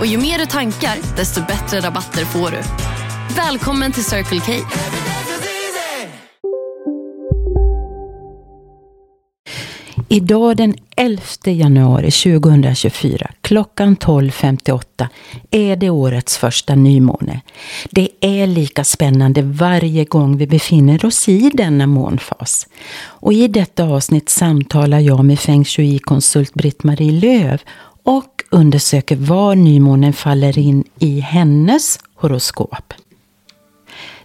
Och ju mer du tankar, desto bättre rabatter får du. Välkommen till Circle K. Idag den 11 januari 2024 klockan 12.58 är det årets första nymåne. Det är lika spännande varje gång vi befinner oss i denna månfas. Och i detta avsnitt samtalar jag med feng shui-konsult Britt-Marie Löv och undersöker var nymånen faller in i hennes horoskop.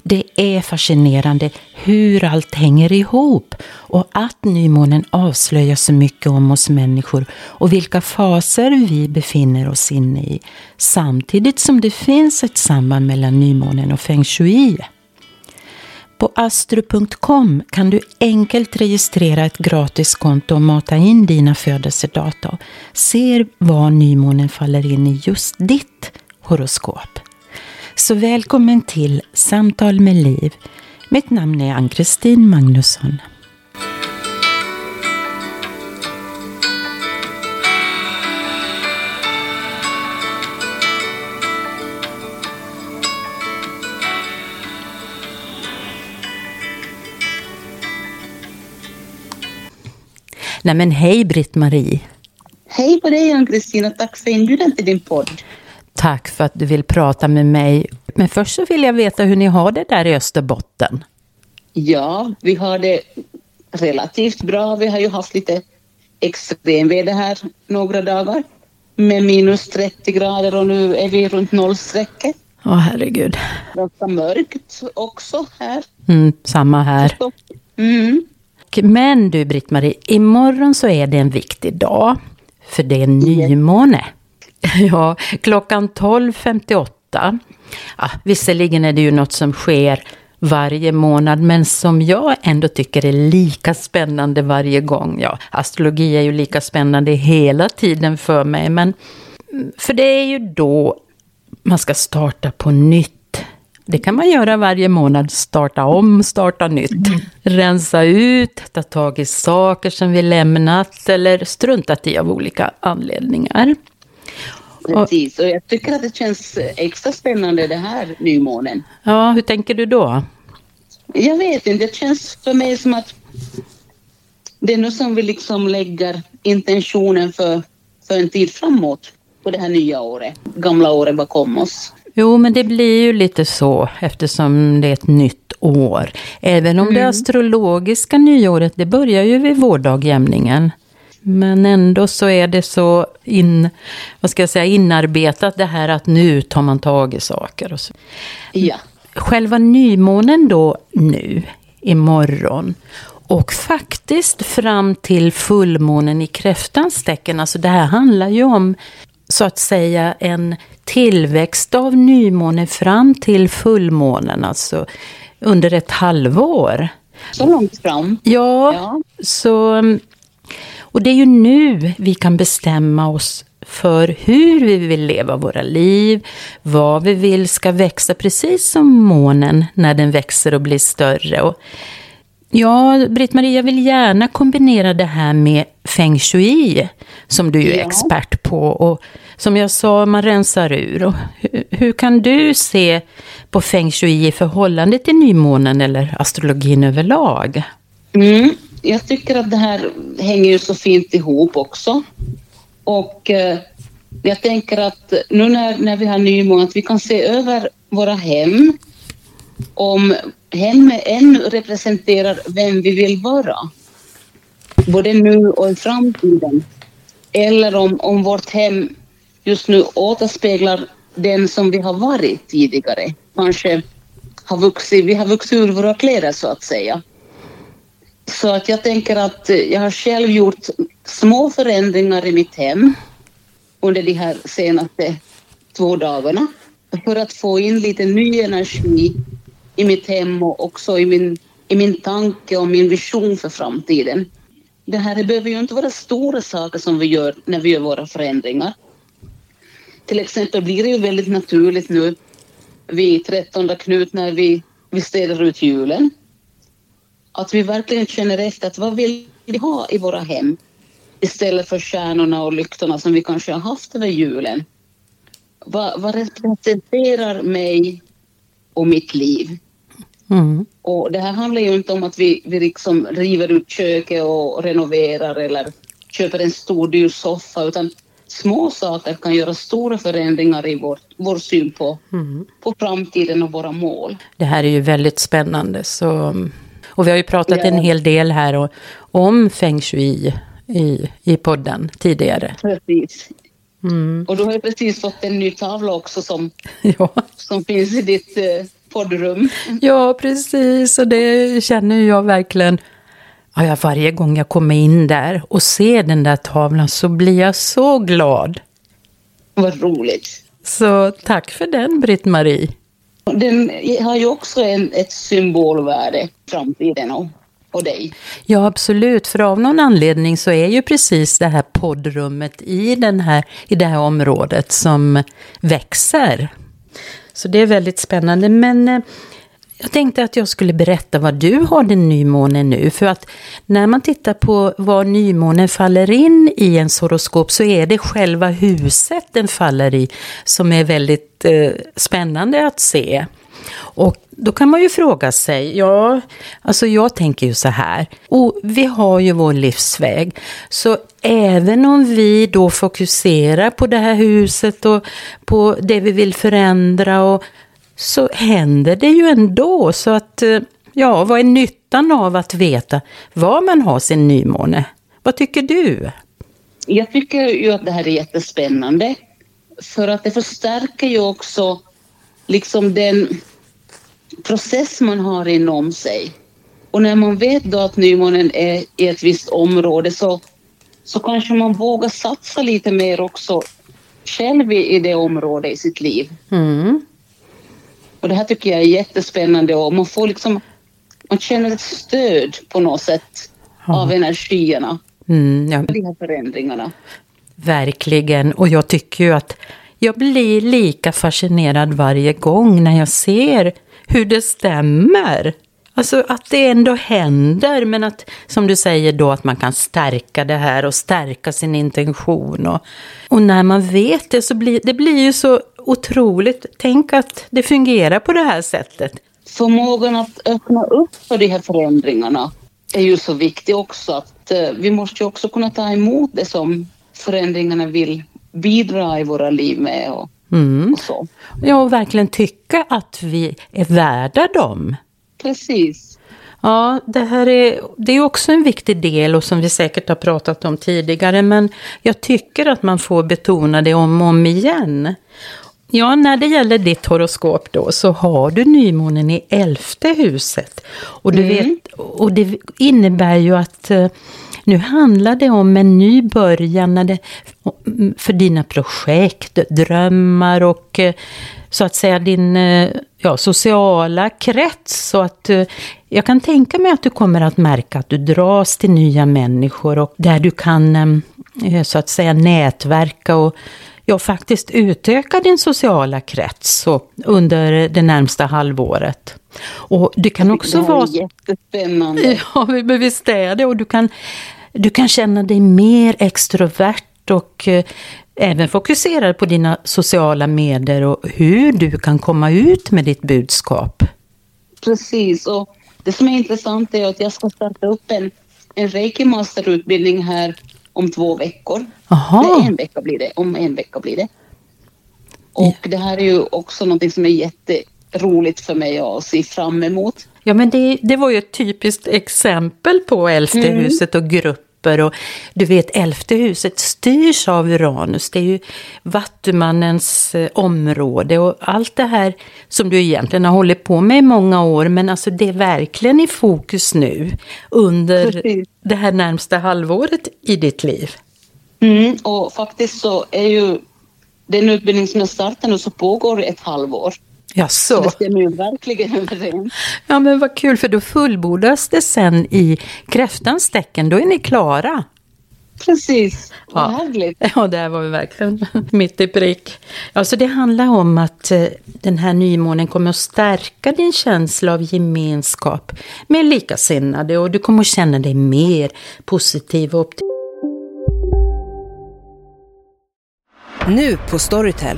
Det är fascinerande hur allt hänger ihop och att nymånen avslöjar så mycket om oss människor och vilka faser vi befinner oss inne i. Samtidigt som det finns ett samband mellan nymånen och feng shui. På astro.com kan du enkelt registrera ett gratis konto och mata in dina födelsedata. Se var nymånen faller in i just ditt horoskop. Så välkommen till Samtal med Liv. Mitt namn är Ann-Kristin Magnusson. Nej men hej Britt-Marie. Hej på dig Ann-Kristin och tack för inbjudan till din podd. Tack för att du vill prata med mig. Men först så vill jag veta hur ni har det där i Österbotten. Ja, vi har det relativt bra. Vi har ju haft lite extremväder här några dagar med minus 30 grader och nu är vi runt nollstrecket. Åh herregud. Ganska mörkt också här. Mm, samma här. Mm. Men du Britt-Marie, imorgon så är det en viktig dag. För det är nymåne. Ja, klockan 12.58. Ja, visserligen är det ju något som sker varje månad, men som jag ändå tycker är lika spännande varje gång. Ja, astrologi är ju lika spännande hela tiden för mig, men för det är ju då man ska starta på nytt. Det kan man göra varje månad, starta om, starta nytt. Rensa ut, ta tag i saker som vi lämnat eller struntat i av olika anledningar. Precis, och jag tycker att det känns extra spännande det här nymånen. Ja, hur tänker du då? Jag vet inte, det känns för mig som att det är nu som vi liksom lägger intentionen för, för en tid framåt på det här nya året, gamla året bakom oss. Jo, men det blir ju lite så eftersom det är ett nytt år. Även om mm. det astrologiska nyåret, det börjar ju vid vårdagjämningen. Men ändå så är det så in, vad ska jag säga, inarbetat det här att nu tar man tag i saker. Och så. Ja. Själva nymånen då nu, imorgon. Och faktiskt fram till fullmånen i kräftans tecken. Alltså det här handlar ju om så att säga en tillväxt av nymånen fram till fullmånen. Alltså under ett halvår. Så långt fram? Ja, ja. så och det är ju nu vi kan bestämma oss för hur vi vill leva våra liv, vad vi vill ska växa, precis som månen när den växer och blir större. Och ja, Britt-Marie, jag vill gärna kombinera det här med feng shui, som du är ja. expert på. Och som jag sa, man rensar ur. Och hur, hur kan du se på feng shui i förhållande till nymånen eller astrologin överlag? Mm jag tycker att det här hänger ju så fint ihop också. Och eh, jag tänker att nu när, när vi har nymåne, att vi kan se över våra hem. Om hemmet ännu representerar vem vi vill vara. Både nu och i framtiden. eller om, om vårt hem just nu återspeglar den som vi har varit tidigare. Kanske har vuxit, vi har vuxit ur våra kläder så att säga. Så att jag tänker att eh, jag har själv gjort små förändringar i mitt hem under de här senaste två dagarna för att få in lite ny energi i mitt hem och också i min, i min tanke och min vision för framtiden. Det här det behöver ju inte vara stora saker som vi gör när vi gör våra förändringar. Till exempel blir det ju väldigt naturligt nu vid 13 Knut när vi, vi städar ut julen. Att vi verkligen känner efter att vad vill vi ha i våra hem? Istället för stjärnorna och lyktorna som vi kanske har haft över julen. Vad, vad representerar mig och mitt liv? Mm. Och det här handlar ju inte om att vi, vi liksom river ut köket och renoverar eller köper en stor dyr soffa utan små saker kan göra stora förändringar i vår, vår syn på, på framtiden och våra mål. Det här är ju väldigt spännande. Så, och vi har ju pratat Ja. en hel del här och, om feng shui i, i podden tidigare. Precis. Mm. Och du har ju precis fått en ny tavla också som, Ja. som finns i ditt eh, poddrum. ja, precis. Och det känner jag verkligen. Ja, varje gång jag kommer in där och ser den där tavlan så blir jag så glad. Vad roligt. Så tack för den, Britt-Marie. Den har ju också en, ett symbolvärde framtiden och, och dig. Ja, absolut. För av någon anledning så är ju precis det här poddrummet i, den här, i det här området som växer. Så det är väldigt spännande. Men eh, jag tänkte att jag skulle berätta vad du har den nymånen nu. För att när man tittar på var nymånen faller in i en horoskop så är det själva huset den faller i som är väldigt eh, spännande att se. Och då kan man ju fråga sig, ja, alltså jag tänker ju så här, och vi har ju vår livsväg, så även om vi då fokuserar på det här huset och på det vi vill förändra och så händer det ju ändå. Så att, eh, ja, vad är nyttan av att veta var man har sin nymåne? Vad tycker du? Jag tycker ju att det här är jättespännande. För att det förstärker ju också liksom den process man har inom sig. Och när man vet då att nymånen är i ett visst område så, så kanske man vågar satsa lite mer också själv i, det området i sitt liv. Mm. Och det här tycker jag är jättespännande och man får liksom, man känner ett stöd på något sätt av energierna, Mm, ja, de här förändringarna. Verkligen. Och jag tycker ju att jag blir lika fascinerad varje gång när jag ser hur det stämmer. Alltså att det ändå händer, men att som du säger då att man kan stärka det här och stärka sin intention. Och, och när man vet det så blir det blir ju så otroligt. Tänk att det fungerar på det här sättet. Förmågan att öppna upp för de här förändringarna är ju så viktig också. Att eh, vi måste ju också kunna ta emot det som förändringarna vill bidra i våra liv med och, Mm. och så. Ja, och verkligen tycka att vi är värda dem. Precis. Ja, det här är, det är också en viktig del och som vi säkert har pratat om tidigare. Men jag tycker att man får betona det om och om igen. Ja, när det gäller ditt horoskop då så har du nymånen i elfte huset. Och, du vet, och det innebär ju att eh, nu handlar det om en ny början när det, för dina projekt, drömmar och eh, så att säga din eh, ja, sociala krets. Så att eh, jag kan tänka mig att du kommer att märka att du dras till nya människor och där du kan så att säga nätverka och ja, faktiskt utöka din sociala krets under det närmsta halvåret. Och det kan också det vara... jättespännande. Ja, men visst är det. Och du kan, du kan känna dig mer extrovert och eh, även fokuserad på dina sociala medier och hur du kan komma ut med ditt budskap. Precis. Och det som är intressant är att jag ska starta upp en, en reiki-masterutbildning här om två veckor. Jaha. Nej, en vecka blir det. Om en vecka blir det. Och det här är ju också någonting som är jätteroligt för mig att se fram emot. Ja, men det, det var ju ett typiskt exempel på elfte huset och gruppen horoskoper och du vet elfte huset styrs av Uranus. Det är ju vattumannens eh, område och allt det här som du egentligen har hållit på med i många år men alltså det är verkligen i fokus nu under Precis. det här närmsta halvåret i ditt liv. Mm, och faktiskt så är ju den utbildning som jag startar nu så pågår ett halvår. Ja, Så så. det stämmer ju verkligen överens. Ja, men vad kul, för då fullbordas det sen i kräftans tecken. Då är ni klara. Precis, vad Ja. härligt. Ja, det här var ju verkligen mitt i prick. Ja, så det handlar om att eh, den här nymånen kommer att stärka din känsla av gemenskap med likasinnade och du kommer att känna dig mer positiv och optimistisk. Nu på Storytel.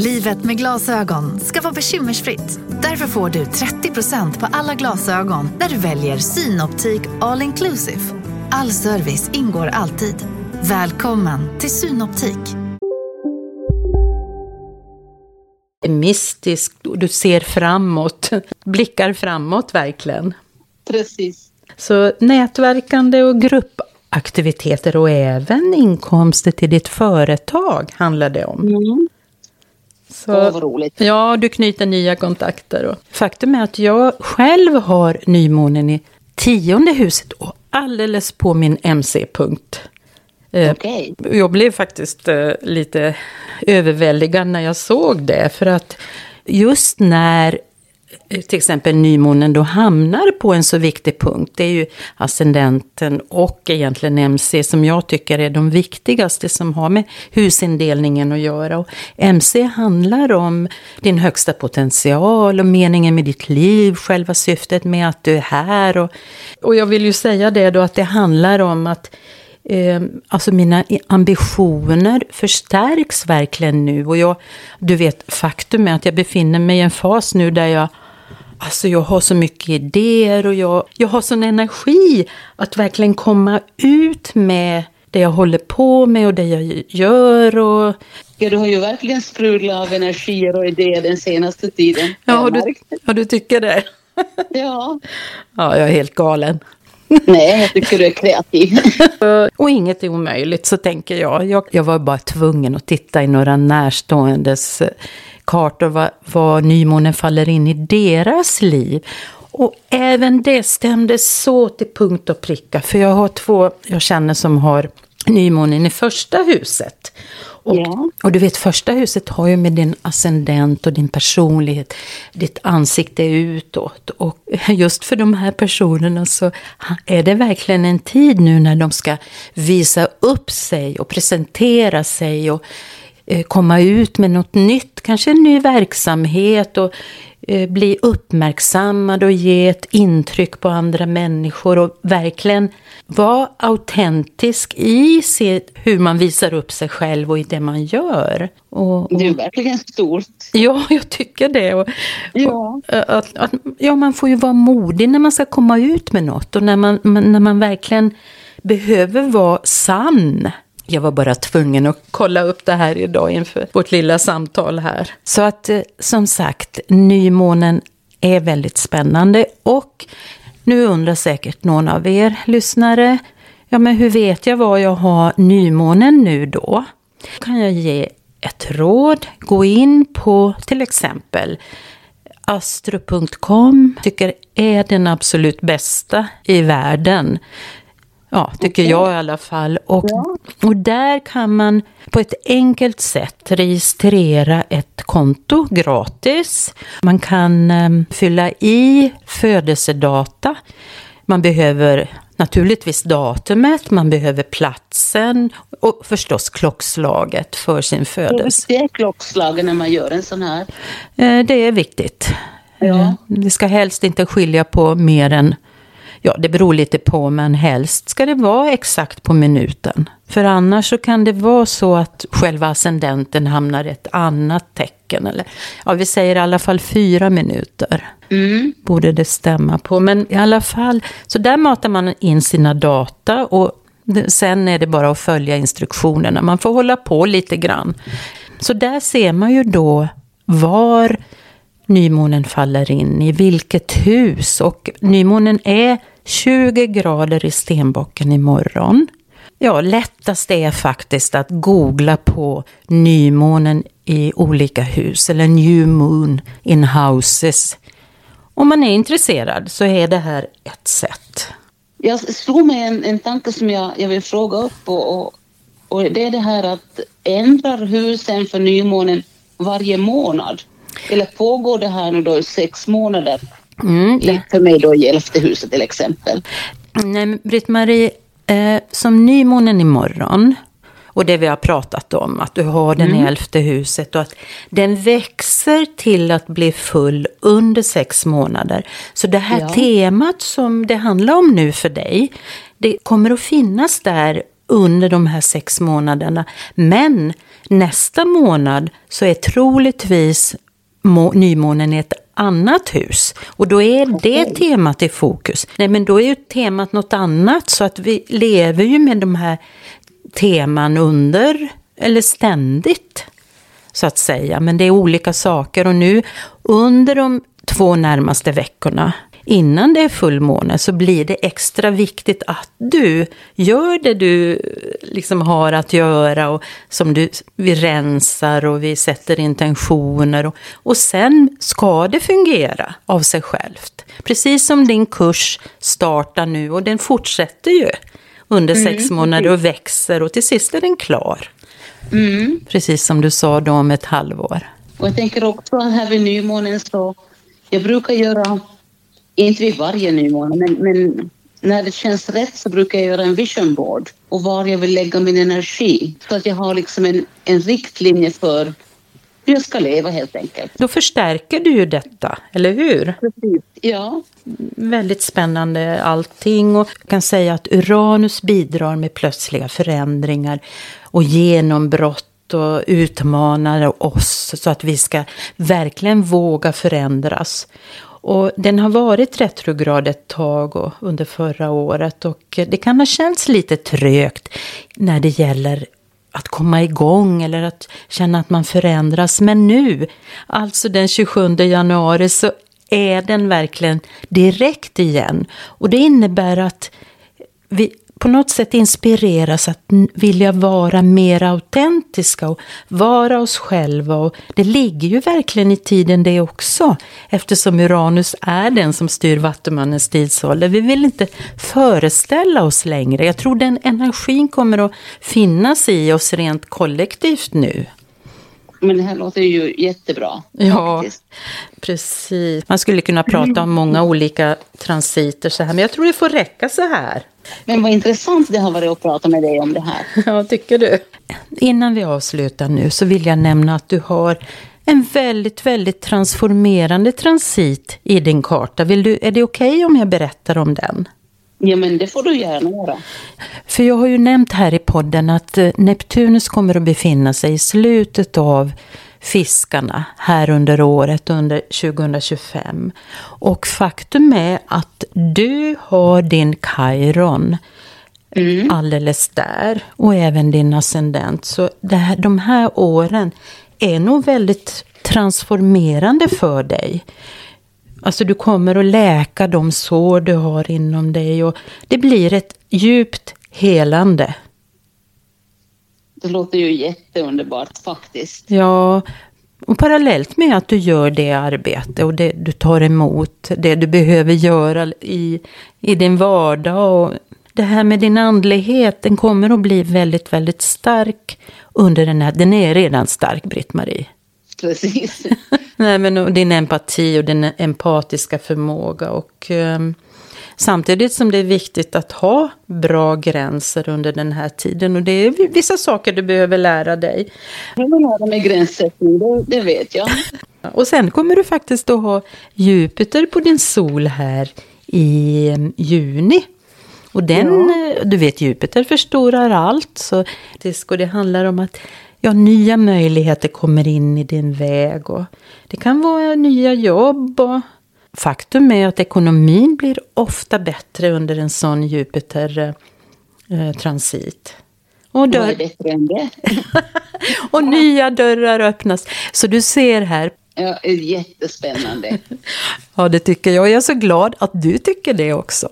Livet med glasögon ska vara bekymmersfritt. Därför får du 30% på alla glasögon när du väljer Synoptik All Inclusive. All service ingår alltid. Välkommen till Synoptik. Mystisk, och du ser framåt, blickar framåt verkligen. Precis. Så nätverkande och gruppaktiviteter och även inkomster till ditt företag handlar det om. Mm. Så, Åh, vad roligt. Ja, du knyter nya kontakter. Och faktum är att jag själv har nymånen i tionde huset och alldeles på min MC-punkt. Eh, Okej. Jag blev faktiskt eh, lite överväldigad när jag såg det. För att just när Eh, till exempel nymånen då hamnar på en så viktig punkt. Det är ju ascendenten och egentligen MC som jag tycker är de viktigaste som har med husindelningen att göra. Och MC handlar om din högsta potential och meningen med ditt liv, själva syftet med att du är här. Och, och jag vill ju säga det då att det handlar om att eh, alltså mina ambitioner förstärks verkligen nu. Och jag, du vet, faktum är att jag befinner mig i en fas nu där jag Alltså jag har så mycket idéer och jag, jag har sån energi att verkligen komma ut med det jag håller på med och det jag gör. Och, Ja, du har ju verkligen sprudlat av energier och idéer den senaste tiden. ja, du, ja, du tycker det? ja. Ja, jag är helt galen. Nej, jag tycker du är kreativ. Och inget är omöjligt, så tänker jag. jag. Jag var bara tvungen att titta i några närståendes eh, kartor, vad, vad nymånen faller in i deras liv. Och även det stämde så till punkt och pricka, för jag har två jag känner som har nymånen i första huset. Och, Ja. och du vet, första huset har ju med din ascendent och din personlighet, ditt ansikte utåt. Och just för de här personerna så är det verkligen en tid nu när de ska visa upp sig och presentera sig och eh, komma ut med något nytt, kanske en ny verksamhet och bli uppmärksammad och ge ett intryck på andra människor och verkligen vara autentisk i sitt, hur man visar upp sig själv och i det man gör. Och, och, Det är verkligen stort. ja, jag tycker det. Och, Ja. och, att, att, ja, man får ju vara modig när man ska komma ut med något och när man- när man verkligen behöver vara sann. Jag var bara tvungen att kolla upp det här idag inför vårt lilla samtal här. Så att eh, som sagt, nymånen är väldigt spännande och nu undrar säkert någon av er lyssnare, ja men hur vet jag var jag har nymånen nu då? då? Kan jag ge ett råd? Gå in på till exempel astro.com tycker är den absolut bästa i världen. Ja, tycker okay. jag i alla fall. Och, ja. och där kan man på ett enkelt sätt registrera ett konto gratis. Man kan um, fylla i födelsedata. Man behöver naturligtvis datumet, man behöver platsen och förstås klockslaget för sin födelse. Det är klockslaget när man gör en sån här? Eh, det är viktigt. Ja. Det ska helst inte skilja på mer än Ja, det beror lite på, men helst ska det vara exakt på minuten. För annars så kan det vara så att själva ascendenten hamnar i ett annat tecken. Eller, ja, vi säger i alla fall fyra minuter. Mm. Borde det stämma på. Men i alla fall, så där matar man in sina data och sen är det bara att följa instruktionerna. Man får hålla på lite grann. Så där ser man ju då var nymånen faller in i vilket hus. Och nymånen är 20 grader i stenbocken imorgon. Ja, lättast är faktiskt att googla på nymånen i olika hus eller new moon in houses. Om man är intresserad så är det här ett sätt. Jag slog mig en, en tanke som jag, jag vill fråga upp och, och, och det är det här att ändrar husen för nymånen varje månad? Eller pågår det här nu då i sex månader? Mm. För mig då i elfte huset till exempel. Nej, Britt-Marie, eh, som nymånen imorgon och det vi har pratat om, att du har den mm. i elfte huset och att den växer till att bli full under sex månader. Så det här ja. temat som det handlar om nu för dig, det kommer att finnas där under de här sex månaderna. Men nästa månad så är troligtvis nymånen i ett annat hus. Och då är det temat i fokus. Nej, men då är ju temat något annat. Så att vi lever ju med de här teman under, eller ständigt, så att säga. Men det är olika saker. Och nu under de två närmaste veckorna innan det är fullmåne så blir det extra viktigt att du gör det du liksom har att göra och som du, vi rensar och vi sätter intentioner och, och sen ska det fungera av sig självt. Precis som din kurs startar nu och den fortsätter ju under mm, sex månader och växer och till sist är den klar. Mm. Precis som du sa då om ett halvår. Och jag tänker också här vid nymånen så, jag brukar göra inte vid varje nymåne, men, men när det känns rätt så brukar jag göra en vision board och var jag vill lägga min energi. Så att jag har liksom en, en riktlinje för hur jag ska leva helt enkelt. Då förstärker du ju detta, eller hur? Precis, ja. Väldigt spännande allting och jag kan säga att Uranus bidrar med plötsliga förändringar och genombrott och utmanar oss så att vi ska verkligen våga förändras. Och den har varit retrograd ett tag och under förra året och det kan ha känts lite trögt när det gäller att komma igång eller att känna att man förändras. Men nu, alltså den 27 januari, så är den verkligen direkt igen. Och det innebär att vi på något sätt inspireras att vilja vara mer autentiska och vara oss själva. Och det ligger ju verkligen i tiden det också, eftersom Uranus är den som styr Vattumannens tidsålder. Vi vill inte föreställa oss längre. Jag tror den energin kommer att finnas i oss rent kollektivt nu. Men det här låter ju jättebra. Ja, faktiskt. precis. Man skulle kunna prata om många olika transiter så här, men jag tror det får räcka så här. Men vad intressant det har varit att prata med dig om det här. Ja, tycker du? Innan vi avslutar nu så vill jag nämna att du har en väldigt, väldigt transformerande transit i din karta. Vill du, är det okej okay om jag berättar om den? Ja, men det får du gärna göra. För jag har ju nämnt här i podden att eh, Neptunus kommer att befinna sig i slutet av fiskarna här under året, under 2025. Och faktum är att du har din Chiron mm. alldeles där och även din ascendent. Så det här, de här åren är nog väldigt transformerande för dig. Alltså du kommer att läka de sår du har inom dig och det blir ett djupt helande. Det låter ju jätteunderbart faktiskt. Ja, och parallellt med att du gör det arbete och det du tar emot, det du behöver göra i, i din vardag och det här med din andlighet, den kommer att bli väldigt, väldigt stark under den här, den är redan stark Britt-Marie. Precis. Nej, men din empati och din empatiska förmåga och um, Samtidigt som det är viktigt att ha bra gränser under den här tiden. Och det är vissa saker du behöver lära dig. Jag vill lära mig gränssättning, det, det vet jag. Och sen kommer du faktiskt att ha Jupiter på din sol här i ehm, juni. Och den, ja. Eh, du vet Jupiter förstorar allt. Så det handlar om att ja, nya möjligheter kommer in i din väg. Och det kan vara nya jobb och Faktum är att ekonomin blir ofta bättre under en sån Jupiter-transit. Eh, och, dörr... bättre än det? och nya dörrar öppnas. Så du ser här. Ja, jättespännande. ja, det tycker jag. Jag är så glad att du tycker det också.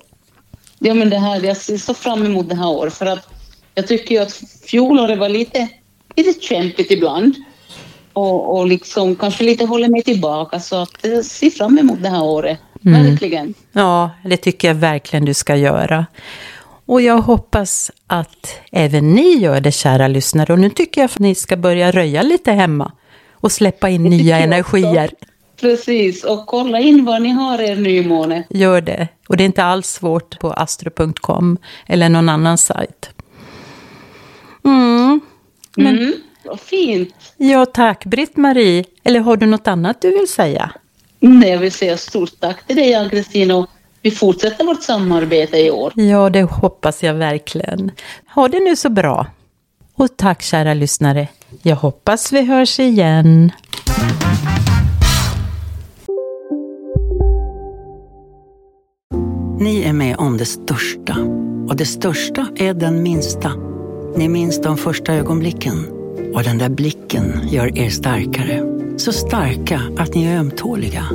Ja, men det här, jag ser så fram emot det här året. För att jag tycker ju att fjolåret var lite, lite kämpigt ibland och, och liksom kanske lite håller mig tillbaka. Så att jag ser fram emot det här året. Mm. Verkligen. Ja, det tycker jag verkligen du ska göra. Och jag hoppas att även ni gör det, kära lyssnare. Och nu tycker jag att ni ska börja röja lite hemma och släppa in nya energier. Precis, och kolla in vad ni har er nymåne. Gör det. Och det är inte alls svårt på astro.com eller någon annan sajt. Mm. Men, mm. Vad fint. Ja, tack Britt-Marie. Eller har du något annat du vill säga? Nej, jag vill säga stort tack till dig Ann-Kristin vi fortsätter vårt samarbete i år. Ja, det hoppas jag verkligen. Ha det nu så bra. Och tack kära lyssnare. Jag hoppas vi hörs igen. Ni är med om det största. Och det största är den minsta. Ni minns de första ögonblicken och den där blicken gör er starkare. Så starka att ni är ömtåliga.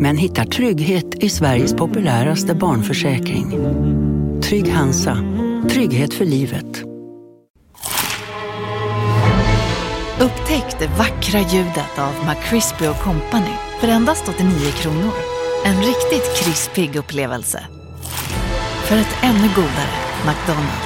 Men hittar trygghet i Sveriges populäraste barnförsäkring. Trygg Hansa. Trygghet för livet. Upptäck det vackra ljudet av McCrispy Company för endast 89 kronor. En riktigt krispig upplevelse. För ett ännu godare McDonalds.